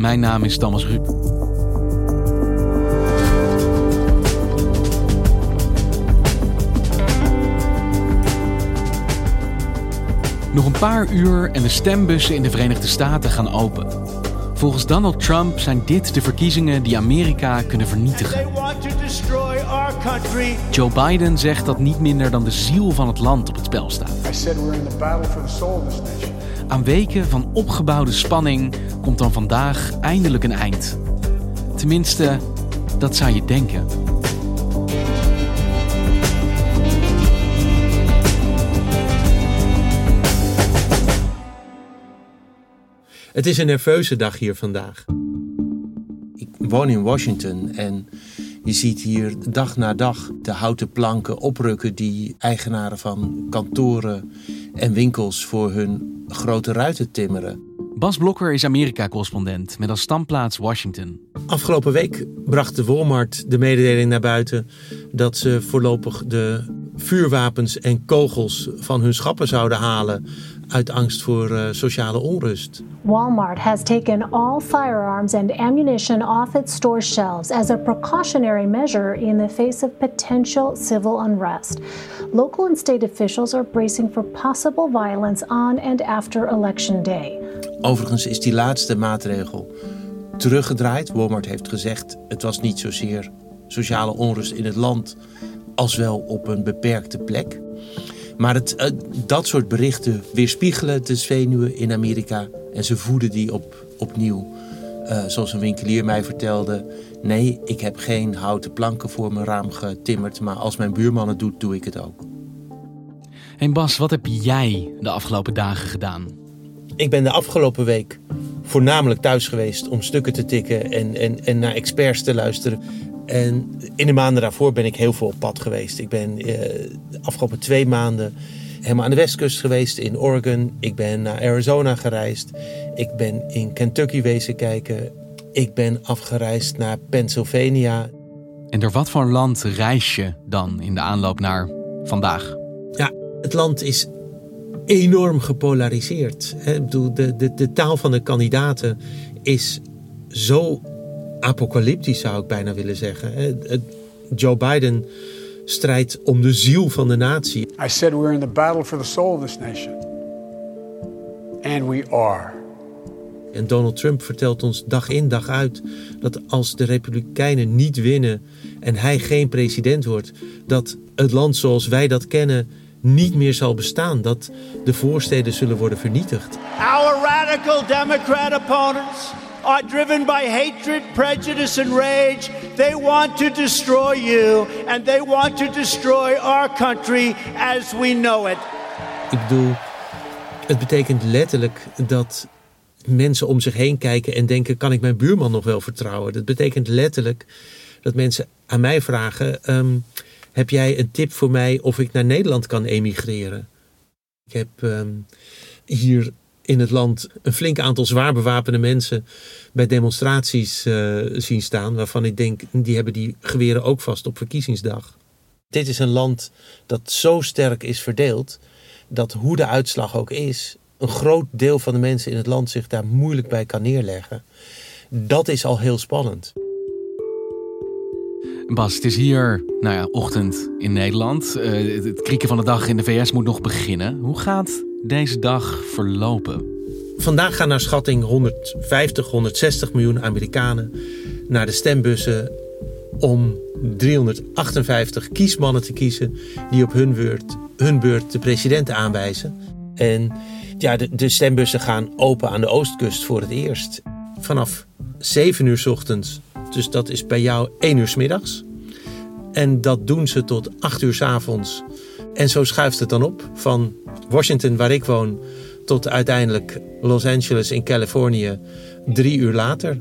Mijn naam is Thomas Ruip. Nog een paar uur en de stembussen in de Verenigde Staten gaan open. Volgens Donald Trump zijn dit de verkiezingen die Amerika kunnen vernietigen. Joe Biden zegt dat niet minder dan de ziel van het land op het spel staat. Aan weken van opgebouwde spanning komt dan vandaag eindelijk een eind. Tenminste, dat zou je denken. Het is een nerveuze dag hier vandaag. Ik woon in Washington en je ziet hier dag na dag de houten planken oprukken die eigenaren van kantoren en winkels voor hun grote ruiten timmeren. Bas Blokker is Amerika-correspondent met als standplaats Washington. Afgelopen week bracht de Walmart de mededeling naar buiten dat ze voorlopig de vuurwapens en kogels van hun schappen zouden halen uit angst voor uh, sociale onrust. Walmart has taken all firearms and ammunition off its store shelves as a precautionary measure in the face of potential civil unrest. Local and state officials are bracing for possible violence on and after election day. Overigens is die laatste maatregel teruggedraaid. Walmart heeft gezegd het was niet zozeer sociale onrust in het land als wel op een beperkte plek. Maar het, uh, dat soort berichten weerspiegelen de zenuwen in Amerika en ze voeden die op, opnieuw. Uh, zoals een winkelier mij vertelde: nee, ik heb geen houten planken voor mijn raam getimmerd, maar als mijn buurman het doet, doe ik het ook. En Bas, wat heb jij de afgelopen dagen gedaan? Ik ben de afgelopen week voornamelijk thuis geweest om stukken te tikken en, en, en naar experts te luisteren. En in de maanden daarvoor ben ik heel veel op pad geweest. Ik ben uh, de afgelopen twee maanden helemaal aan de westkust geweest in Oregon. Ik ben naar Arizona gereisd. Ik ben in Kentucky wezen kijken. Ik ben afgereisd naar Pennsylvania. En door wat voor land reis je dan in de aanloop naar vandaag? Ja, het land is enorm gepolariseerd. Ik bedoel, de, de, de taal van de kandidaten is zo apocalyptisch, zou ik bijna willen zeggen. Joe Biden strijdt om de ziel van de natie. I said we're in the battle for the soul of this nation. And we are. En Donald Trump vertelt ons dag in dag uit dat als de Republikeinen niet winnen en hij geen president wordt, dat het land zoals wij dat kennen niet meer zal bestaan. Dat de voorsteden zullen worden vernietigd. Our radical Democrat opponents are driven by hatred, prejudice, and rage. They want to destroy you, and they want to destroy our country as we know it. Ik bedoel, het betekent letterlijk dat mensen om zich heen kijken en denken: kan ik mijn buurman nog wel vertrouwen? Dat betekent letterlijk dat mensen aan mij vragen: um, heb jij een tip voor mij of ik naar Nederland kan emigreren? Ik heb um, hier in het land een flink aantal zwaar bewapende mensen bij demonstraties uh, zien staan. Waarvan ik denk, die hebben die geweren ook vast op verkiezingsdag. Dit is een land dat zo sterk is verdeeld. Dat hoe de uitslag ook is, een groot deel van de mensen in het land zich daar moeilijk bij kan neerleggen. Dat is al heel spannend. Bas, het is hier nou ja, ochtend in Nederland. Uh, het krieken van de dag in de VS moet nog beginnen. Hoe gaat deze dag verlopen? Vandaag gaan naar schatting 150, 160 miljoen Amerikanen naar de stembussen om 358 kiesmannen te kiezen die op hun beurt, hun beurt de president aanwijzen. En ja, de, de stembussen gaan open aan de oostkust voor het eerst. Vanaf 7 uur ochtends, dus dat is bij jou 1 uur s middags. En dat doen ze tot 8 uur s avonds. En zo schuift het dan op van Washington, waar ik woon, tot uiteindelijk Los Angeles in Californië drie uur later.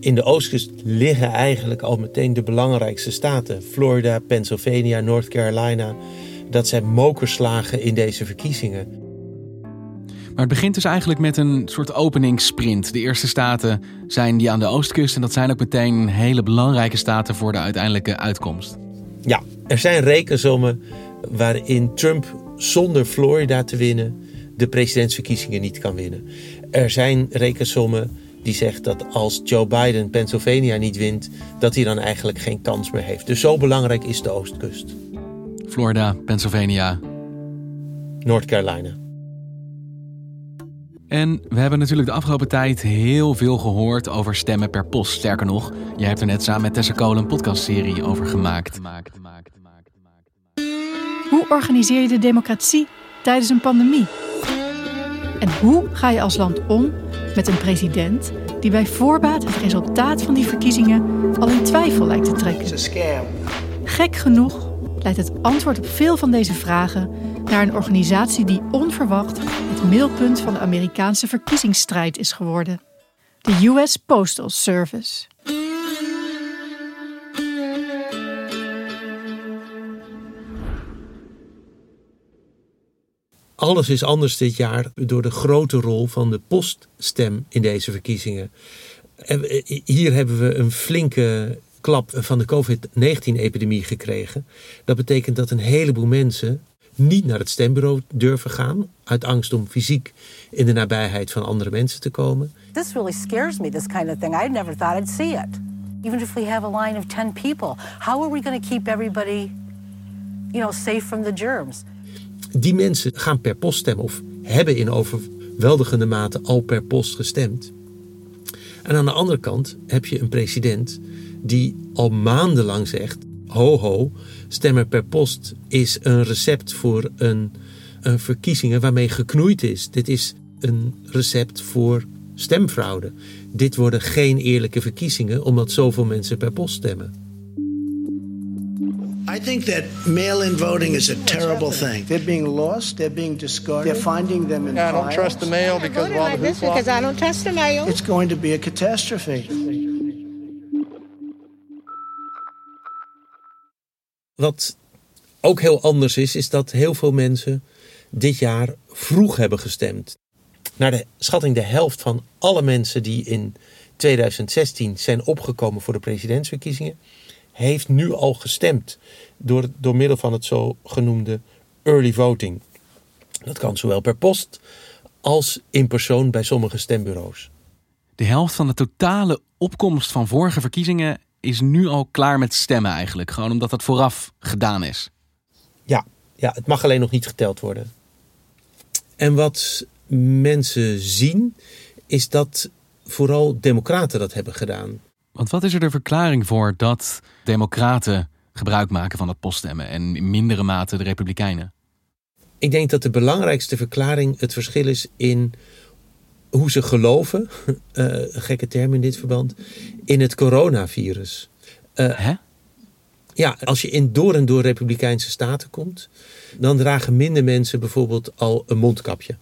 in de oostkust liggen eigenlijk al meteen de belangrijkste staten. Florida, Pennsylvania, North Carolina. Dat zijn mokerslagen in deze verkiezingen. Maar het begint dus eigenlijk met een soort openingssprint. De eerste staten zijn die aan de oostkust en dat zijn ook meteen hele belangrijke staten voor de uiteindelijke uitkomst. Ja, er zijn rekensommen waarin Trump zonder Florida te winnen de presidentsverkiezingen niet kan winnen. Er zijn rekensommen die zegt dat als Joe Biden Pennsylvania niet wint, dat hij dan eigenlijk geen kans meer heeft. Dus zo belangrijk is de oostkust. Florida, Pennsylvania, North Carolina. En we hebben natuurlijk de afgelopen tijd heel veel gehoord over stemmen per post. Sterker nog, jij hebt er net samen met Tessa Cole een podcastserie over gemaakt. Hoe organiseer je de democratie tijdens een pandemie? En hoe ga je als land om met een president die bij voorbaat het resultaat van die verkiezingen al in twijfel lijkt te trekken? Gek genoeg leidt het antwoord op veel van deze vragen naar een organisatie die onverwacht het middelpunt van de Amerikaanse verkiezingsstrijd is geworden: de US Postal Service. Alles is anders dit jaar door de grote rol van de poststem in deze verkiezingen. Hier hebben we een flinke klap van de COVID-19-epidemie gekregen. Dat betekent dat een heleboel mensen niet naar het stembureau durven gaan. Uit angst om fysiek in de nabijheid van andere mensen te komen. This really scares me, this kind of thing. I never thought I'd see it. Even if we have a line of 10 people, how are we going to keep everybody, you know, safe from the germs? Die mensen gaan per post stemmen of hebben in overweldigende mate al per post gestemd. En aan de andere kant heb je een president die al maandenlang zegt: ho ho, stemmen per post is een recept voor een, een verkiezingen waarmee geknoeid is. Dit is een recept voor stemfraude. Dit worden geen eerlijke verkiezingen omdat zoveel mensen per post stemmen. I think that mail-in voting is a terrible thing. They're being lost. They're being discarded. They're finding them in I don't files. trust the mail because of all the hoopla. because I don't trust the mail. It's going to be a catastrophe. Wat ook heel anders is, is dat heel veel mensen dit jaar vroeg hebben gestemd. Naar de schatting de helft van alle mensen die in 2016 zijn opgekomen voor de presidentsverkiezingen, heeft nu al gestemd door, door middel van het zogenoemde early voting. Dat kan zowel per post als in persoon bij sommige stembureaus. De helft van de totale opkomst van vorige verkiezingen is nu al klaar met stemmen eigenlijk. Gewoon omdat dat vooraf gedaan is. Ja, ja, het mag alleen nog niet geteld worden. En wat mensen zien, is dat vooral democraten dat hebben gedaan. Want wat is er de verklaring voor dat democraten gebruik maken van het poststemmen en in mindere mate de republikeinen? Ik denk dat de belangrijkste verklaring het verschil is in hoe ze geloven, uh, gekke term in dit verband, in het coronavirus. Uh, Hè? Ja, als je in door en door republikeinse staten komt, dan dragen minder mensen bijvoorbeeld al een mondkapje.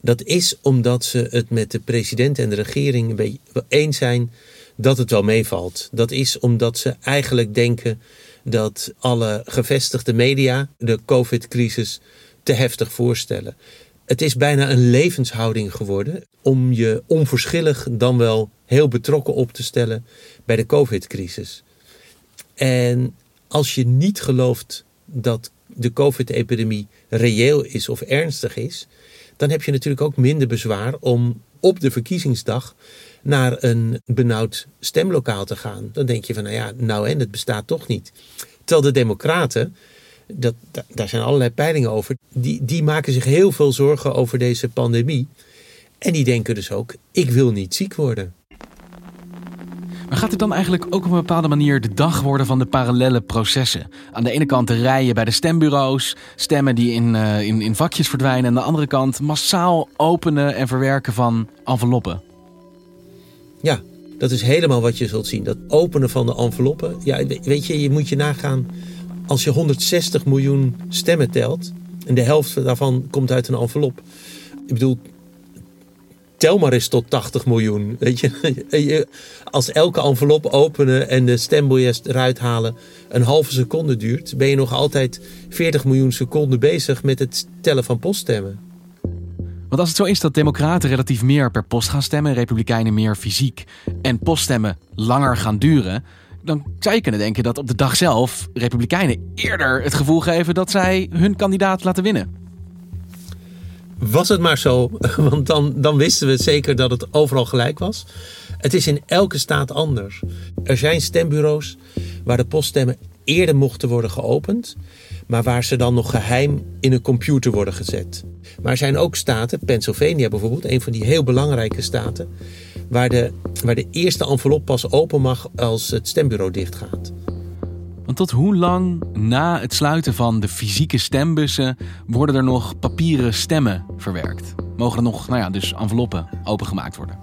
Dat is omdat ze het met de president en de regering een beetje eens zijn dat het wel meevalt. Dat is omdat ze eigenlijk denken dat alle gevestigde media de COVID-crisis te heftig voorstellen. Het is bijna een levenshouding geworden om je onverschillig dan wel heel betrokken op te stellen bij de COVID-crisis. En als je niet gelooft dat de COVID-epidemie reëel is of ernstig is, dan heb je natuurlijk ook minder bezwaar om op de verkiezingsdag naar een benauwd stemlokaal te gaan. Dan denk je van, nou ja, nou en het bestaat toch niet. Terwijl de Democraten, dat, daar zijn allerlei peilingen over, die, die maken zich heel veel zorgen over deze pandemie. En die denken dus ook, ik wil niet ziek worden. Maar gaat het dan eigenlijk ook op een bepaalde manier de dag worden van de parallele processen? Aan de ene kant de rijen bij de stembureaus, stemmen die in, uh, in, in vakjes verdwijnen. En aan de andere kant massaal openen en verwerken van enveloppen. Ja, dat is helemaal wat je zult zien. Dat openen van de enveloppen. Ja, weet je, je moet je nagaan. Als je 160 miljoen stemmen telt. en de helft daarvan komt uit een envelop. Ik bedoel, tel maar eens tot 80 miljoen. Weet je, als elke envelop openen en de stembiljet eruit halen een halve seconde duurt, ben je nog altijd 40 miljoen seconden bezig met het tellen van poststemmen. Want als het zo is dat democraten relatief meer per post gaan stemmen, republikeinen meer fysiek en poststemmen langer gaan duren, dan zou je kunnen denken dat op de dag zelf republikeinen eerder het gevoel geven dat zij hun kandidaat laten winnen. Was het maar zo, want dan, dan wisten we zeker dat het overal gelijk was. Het is in elke staat anders. Er zijn stembureaus waar de poststemmen eerder mochten worden geopend, maar waar ze dan nog geheim in een computer worden gezet. Maar er zijn ook staten, Pennsylvania bijvoorbeeld, een van die heel belangrijke staten, waar de, waar de eerste envelop pas open mag als het stembureau dichtgaat. Want tot hoe lang na het sluiten van de fysieke stembussen worden er nog papieren stemmen verwerkt? Mogen er nog, nou ja, dus enveloppen opengemaakt worden?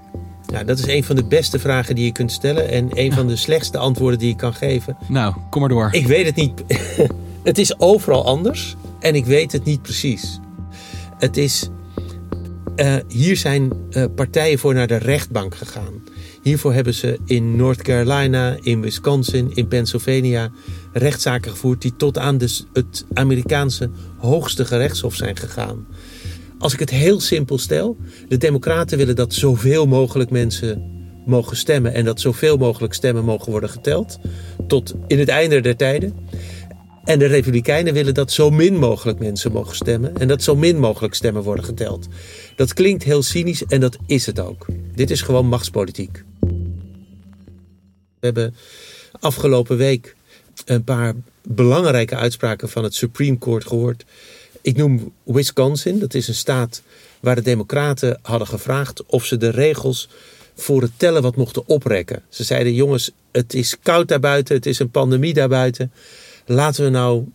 Ja, dat is een van de beste vragen die je kunt stellen en een van de slechtste antwoorden die je kan geven. Nou, kom maar door. Ik weet het niet. het is overal anders en ik weet het niet precies. Het is. Uh, hier zijn uh, partijen voor naar de rechtbank gegaan. Hiervoor hebben ze in North Carolina, in Wisconsin, in Pennsylvania rechtszaken gevoerd die tot aan de, het Amerikaanse hoogste gerechtshof zijn gegaan. Als ik het heel simpel stel, de Democraten willen dat zoveel mogelijk mensen mogen stemmen en dat zoveel mogelijk stemmen mogen worden geteld tot in het einde der tijden. En de Republikeinen willen dat zo min mogelijk mensen mogen stemmen en dat zo min mogelijk stemmen worden geteld. Dat klinkt heel cynisch en dat is het ook. Dit is gewoon machtspolitiek. We hebben afgelopen week een paar belangrijke uitspraken van het Supreme Court gehoord. Ik noem Wisconsin, dat is een staat waar de Democraten hadden gevraagd of ze de regels voor het tellen wat mochten oprekken. Ze zeiden: jongens, het is koud daarbuiten, het is een pandemie daarbuiten. Laten we nou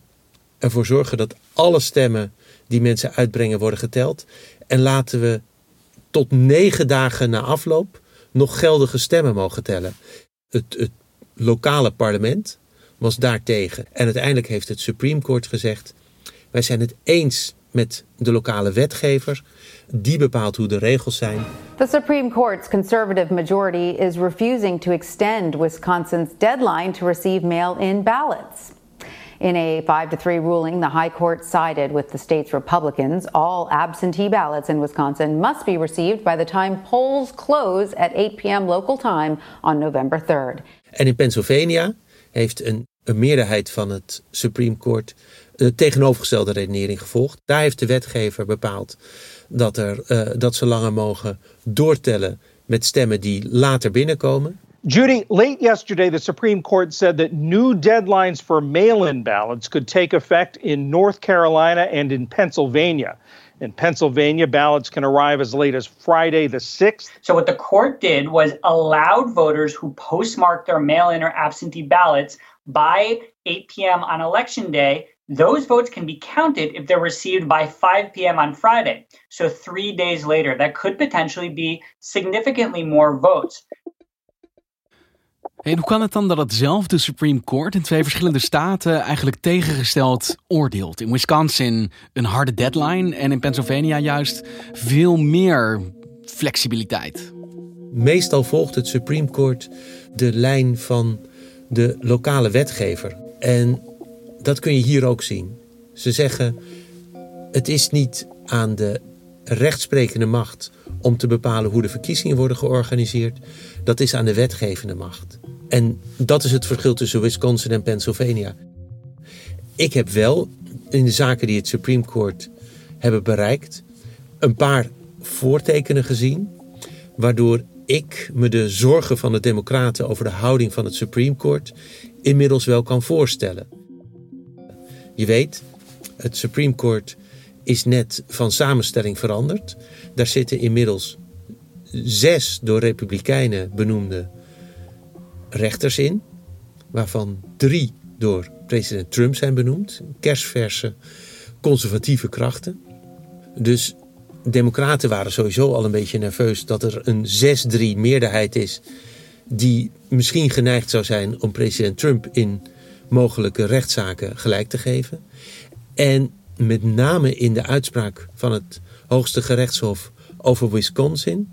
ervoor zorgen dat alle stemmen die mensen uitbrengen worden geteld. En laten we tot negen dagen na afloop nog geldige stemmen mogen tellen. Het, het lokale parlement was daartegen. En uiteindelijk heeft het Supreme Court gezegd: wij zijn het eens met de lokale wetgever. Die bepaalt hoe de regels zijn. The Supreme Court's conservative majority is refusing to extend Wisconsin's deadline to receive mail-in ballots. In a 5 to 3 ruling, the High Court sided with the state's Republicans. All absentee ballots in Wisconsin must be received by the time polls close at 8 p.m. local time on November 3rd. En in Pennsylvania heeft een, meerderheid van het Supreme Court de tegenovergestelde redenering gevolgd. Daar heeft de wetgever bepaald dat, er, uh, dat ze langer mogen doortellen met stemmen die later binnenkomen. Judy, late yesterday, the Supreme Court said that new deadlines for mail in ballots could take effect in North Carolina and in Pennsylvania. In Pennsylvania, ballots can arrive as late as Friday the 6th. So, what the court did was allowed voters who postmarked their mail in or absentee ballots by 8 p.m. on election day. Those votes can be counted if they're received by 5 p.m. on Friday. So, three days later, that could potentially be significantly more votes. En hoe kan het dan dat hetzelfde Supreme Court in twee verschillende staten eigenlijk tegengesteld oordeelt? In Wisconsin een harde deadline en in Pennsylvania juist veel meer flexibiliteit. Meestal volgt het Supreme Court de lijn van de lokale wetgever. En dat kun je hier ook zien. Ze zeggen: het is niet aan de rechtsprekende macht om te bepalen hoe de verkiezingen worden georganiseerd. Dat is aan de wetgevende macht. En dat is het verschil tussen Wisconsin en Pennsylvania. Ik heb wel in de zaken die het Supreme Court hebben bereikt, een paar voortekenen gezien, waardoor ik me de zorgen van de Democraten over de houding van het Supreme Court inmiddels wel kan voorstellen. Je weet, het Supreme Court is net van samenstelling veranderd. Daar zitten inmiddels zes door Republikeinen benoemde rechters in, waarvan drie door president Trump zijn benoemd. Kerstverse conservatieve krachten. Dus Democraten waren sowieso al een beetje nerveus dat er een 6-3 meerderheid is die misschien geneigd zou zijn om president Trump in mogelijke rechtszaken gelijk te geven. En met name in de uitspraak van het hoogste gerechtshof over Wisconsin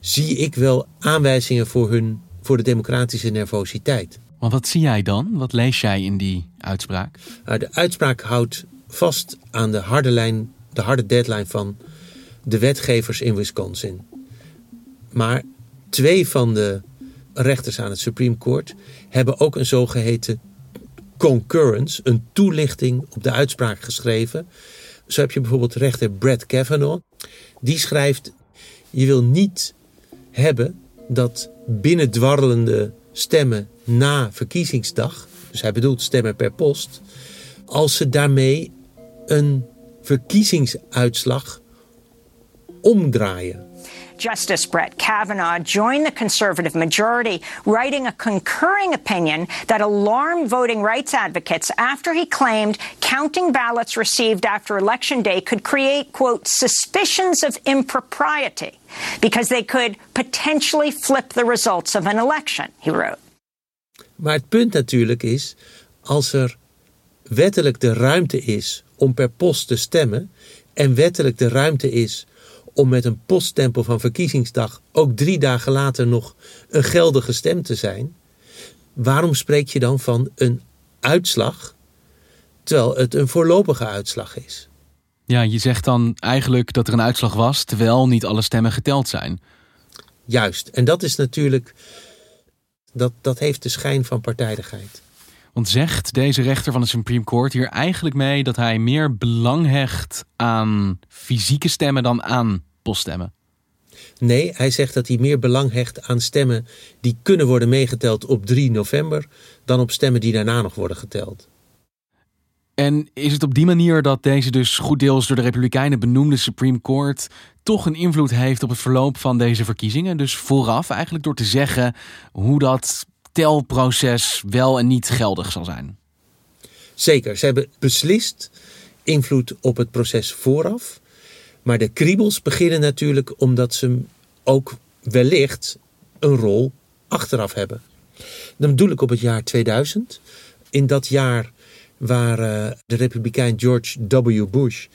zie ik wel aanwijzingen voor, hun, voor de democratische nervositeit. Maar wat zie jij dan? Wat lees jij in die uitspraak? Nou, de uitspraak houdt vast aan de harde lijn, de harde deadline van de wetgevers in Wisconsin. Maar twee van de rechters aan het Supreme Court hebben ook een zogeheten concurrence, een toelichting op de uitspraak geschreven. Zo heb je bijvoorbeeld rechter Brett Kavanaugh. Die schrijft: Je wil niet hebben dat binnendwarrelende stemmen na verkiezingsdag, dus hij bedoelt stemmen per post, als ze daarmee een verkiezingsuitslag omdraaien. Justice Brett Kavanaugh joined the conservative majority, writing a concurring opinion that alarmed voting rights advocates after he claimed counting ballots received after Election Day could create, quote, suspicions of impropriety because they could potentially flip the results of an election, he wrote. Maar het punt natuurlijk is, als er wettelijk de ruimte is om per post te stemmen en wettelijk de ruimte is om met een poststempel van verkiezingsdag ook drie dagen later nog een geldige stem te zijn, waarom spreek je dan van een uitslag terwijl het een voorlopige uitslag is? Ja, je zegt dan eigenlijk dat er een uitslag was terwijl niet alle stemmen geteld zijn. Juist, en dat is natuurlijk, dat, dat heeft de schijn van partijdigheid. Want zegt deze rechter van de Supreme Court hier eigenlijk mee dat hij meer belang hecht aan fysieke stemmen dan aan poststemmen? Nee, hij zegt dat hij meer belang hecht aan stemmen die kunnen worden meegeteld op 3 november dan op stemmen die daarna nog worden geteld. En is het op die manier dat deze dus goed deels door de Republikeinen benoemde Supreme Court toch een invloed heeft op het verloop van deze verkiezingen? Dus vooraf eigenlijk door te zeggen hoe dat telproces wel en niet geldig zal zijn. Zeker, ze hebben beslist invloed op het proces vooraf. Maar de kriebels beginnen natuurlijk omdat ze ook wellicht een rol achteraf hebben. Dan bedoel ik op het jaar 2000. In dat jaar waren de republikein George W. Bush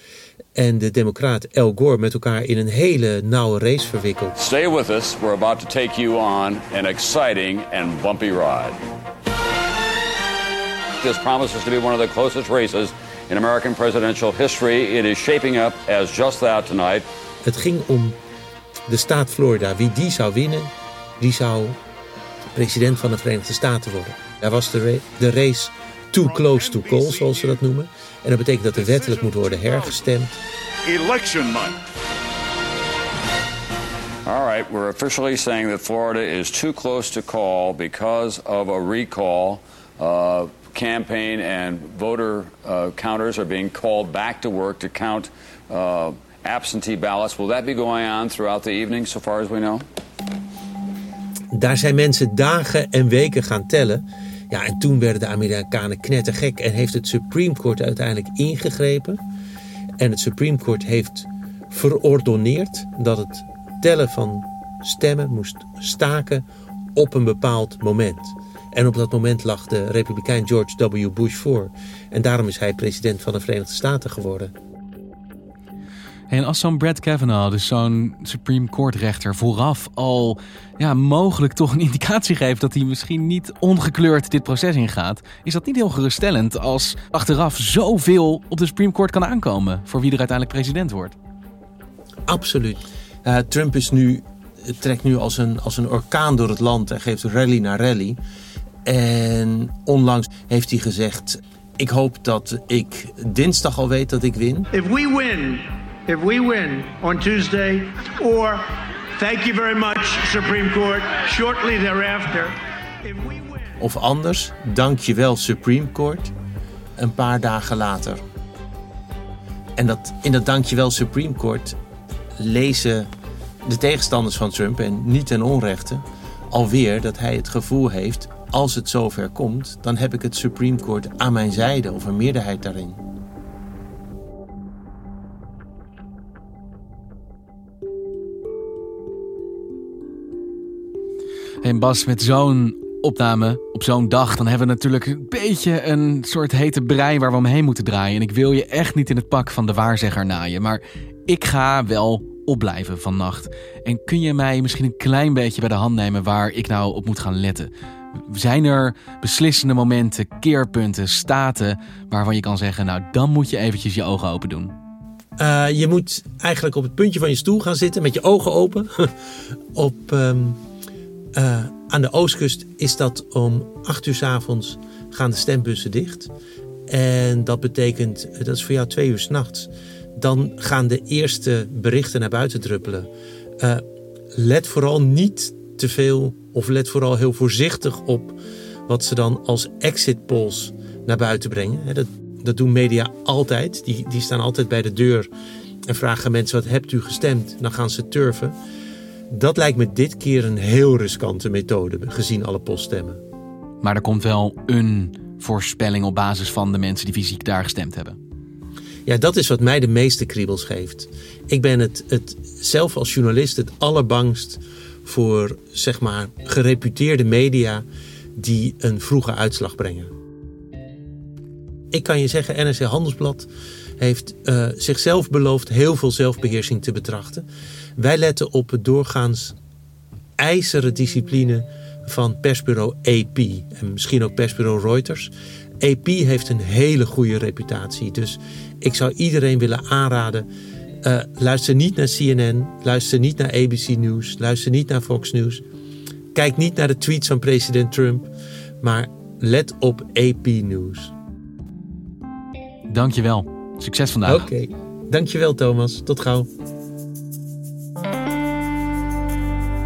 en de democraat Al Gore met elkaar in een hele nauwe race verwikkeld. Stay with us. We're about to take you on an exciting and bumpy ride. This promises to be one of the closest races in American presidential history. It is shaping up as just that tonight. Het ging om de staat Florida. Wie die zou winnen, die zou president van de Verenigde Staten worden. Daar was de, de race too close to call, zoals ze dat noemen. En dat betekent dat er wettelijk moet worden hergestemd. Election night. All right, we're officially saying that Florida is too close to call because of a recall. Uh, campaign and voter uh, counters are being called back to work to count uh, absentee ballots. Will that be going on throughout the evening, so far as we know? Daar zijn mensen dagen en weken gaan tellen. Ja, en toen werden de Amerikanen knettergek en heeft het Supreme Court uiteindelijk ingegrepen. En het Supreme Court heeft verordoneerd dat het tellen van stemmen moest staken op een bepaald moment. En op dat moment lag de republikein George W. Bush voor. En daarom is hij president van de Verenigde Staten geworden. En als zo'n Brett Kavanaugh, dus zo'n Supreme Court rechter, vooraf al ja, mogelijk toch een indicatie geeft dat hij misschien niet ongekleurd dit proces ingaat, is dat niet heel geruststellend als achteraf zoveel op de Supreme Court kan aankomen voor wie er uiteindelijk president wordt? Absoluut. Uh, Trump is nu, trekt nu als een, als een orkaan door het land en geeft rally na rally. En onlangs heeft hij gezegd: Ik hoop dat ik dinsdag al weet dat ik win. If we win, if we win on Tuesday, or thank you very much, Supreme Court, shortly thereafter. Of anders, dankjewel Supreme Court, een paar dagen later. En dat, in dat dankjewel Supreme Court lezen de tegenstanders van Trump, en niet ten onrechte, alweer dat hij het gevoel heeft als het zover komt, dan heb ik het Supreme Court aan mijn zijde of een meerderheid daarin. En Bas, met zo'n opname op zo'n dag, dan hebben we natuurlijk een beetje een soort hete brei waar we omheen moeten draaien. En ik wil je echt niet in het pak van de waarzegger naaien, maar ik ga wel opblijven vannacht? En kun je mij misschien een klein beetje bij de hand nemen waar ik nou op moet gaan letten? Zijn er beslissende momenten, keerpunten, staten waarvan je kan zeggen, nou dan moet je eventjes je ogen open doen? Uh, je moet eigenlijk op het puntje van je stoel gaan zitten met je ogen open. op, um, uh, aan de oostkust is dat om 8 uur s avonds gaan de stembussen dicht. En dat betekent, dat is voor jou twee uur s'nachts. Dan gaan de eerste berichten naar buiten druppelen. Uh, let vooral niet te veel of let vooral heel voorzichtig op wat ze dan als exit polls naar buiten brengen. Dat, dat doen media altijd. Die, die staan altijd bij de deur en vragen mensen wat hebt u gestemd? Dan gaan ze turven. Dat lijkt me dit keer een heel riskante methode, gezien alle poststemmen. Maar er komt wel een voorspelling op basis van de mensen die fysiek daar gestemd hebben. Ja, dat is wat mij de meeste kriebels geeft. Ik ben het, het zelf als journalist het allerbangst voor zeg maar gereputeerde media die een vroege uitslag brengen. Ik kan je zeggen, NRC Handelsblad heeft uh, zichzelf beloofd heel veel zelfbeheersing te betrachten. Wij letten op het doorgaans ijzeren discipline van persbureau AP en misschien ook persbureau Reuters. AP heeft een hele goede reputatie, dus ik zou iedereen willen aanraden uh, luister niet naar CNN, luister niet naar ABC News, luister niet naar Fox News. Kijk niet naar de tweets van president Trump, maar let op AP News. Dankjewel. Succes vandaag. Oké, okay. dankjewel Thomas. Tot gauw.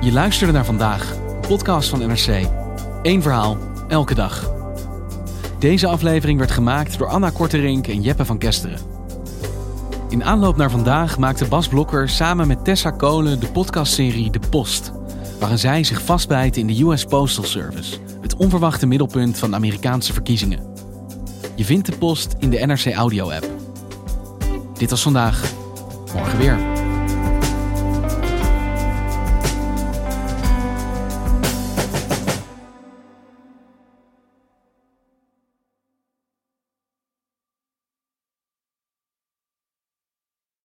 Je luisterde naar vandaag, podcast van NRC. Eén verhaal, elke dag. Deze aflevering werd gemaakt door Anna Korterink en Jeppe van Kesteren. In aanloop naar vandaag maakte Bas Blokker samen met Tessa Kolen de podcastserie De Post, waarin zij zich vastbijten in de US Postal Service, het onverwachte middelpunt van de Amerikaanse verkiezingen. Je vindt de post in de NRC Audio app. Dit was vandaag, morgen weer.